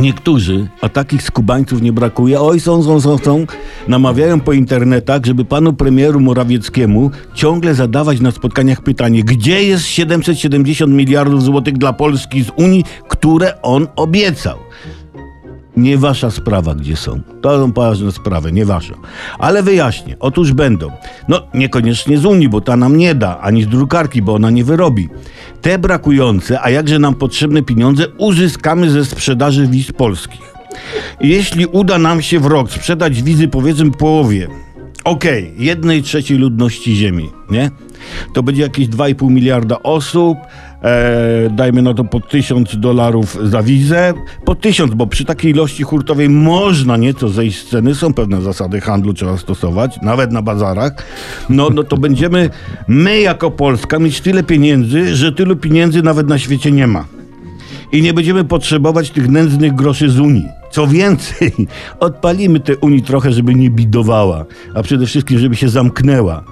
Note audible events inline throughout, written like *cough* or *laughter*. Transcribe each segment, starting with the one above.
Niektórzy, a takich skubańców nie brakuje, oj są, są, są, są, namawiają po internetach, żeby panu premieru Morawieckiemu ciągle zadawać na spotkaniach pytanie, gdzie jest 770 miliardów złotych dla Polski z Unii, które on obiecał. Nie wasza sprawa, gdzie są. To są poważne sprawy, nie wasza. Ale wyjaśnię. Otóż będą. No, niekoniecznie z Unii, bo ta nam nie da, ani z drukarki, bo ona nie wyrobi. Te brakujące, a jakże nam potrzebne pieniądze, uzyskamy ze sprzedaży wiz polskich. Jeśli uda nam się w rok sprzedać wizy, powiedzmy połowie, okej, jednej trzeciej ludności Ziemi, nie? To będzie jakieś 2,5 miliarda osób, e, dajmy na to po 1000 dolarów za wizę, po 1000, bo przy takiej ilości hurtowej można nieco zejść z ceny, są pewne zasady handlu, trzeba stosować, nawet na bazarach, no, no to będziemy my jako Polska mieć tyle pieniędzy, że tylu pieniędzy nawet na świecie nie ma i nie będziemy potrzebować tych nędznych groszy z Unii. Co więcej, *laughs* odpalimy tę Unii trochę, żeby nie bidowała, a przede wszystkim, żeby się zamknęła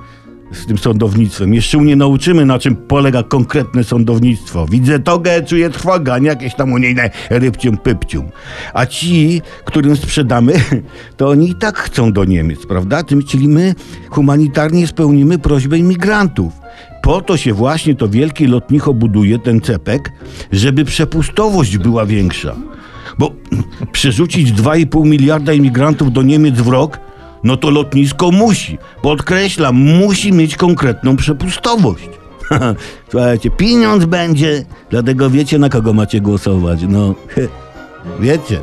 z tym sądownictwem. Jeszcze nie nauczymy, na czym polega konkretne sądownictwo. Widzę togę, czuję trwogę, nie jakieś tam unijne rybcium pypcium. A ci, którym sprzedamy, *laughs* to oni i tak chcą do Niemiec, prawda? Tym, czyli my humanitarnie spełnimy prośbę imigrantów. Po to się właśnie to wielkie lotnicho buduje, ten cepek, żeby przepustowość była większa. Bo przerzucić 2,5 miliarda imigrantów do Niemiec w rok, no to lotnisko musi, podkreślam, musi mieć konkretną przepustowość. *laughs* Słuchajcie, pieniądz będzie, dlatego wiecie na kogo macie głosować. No, *laughs* wiecie.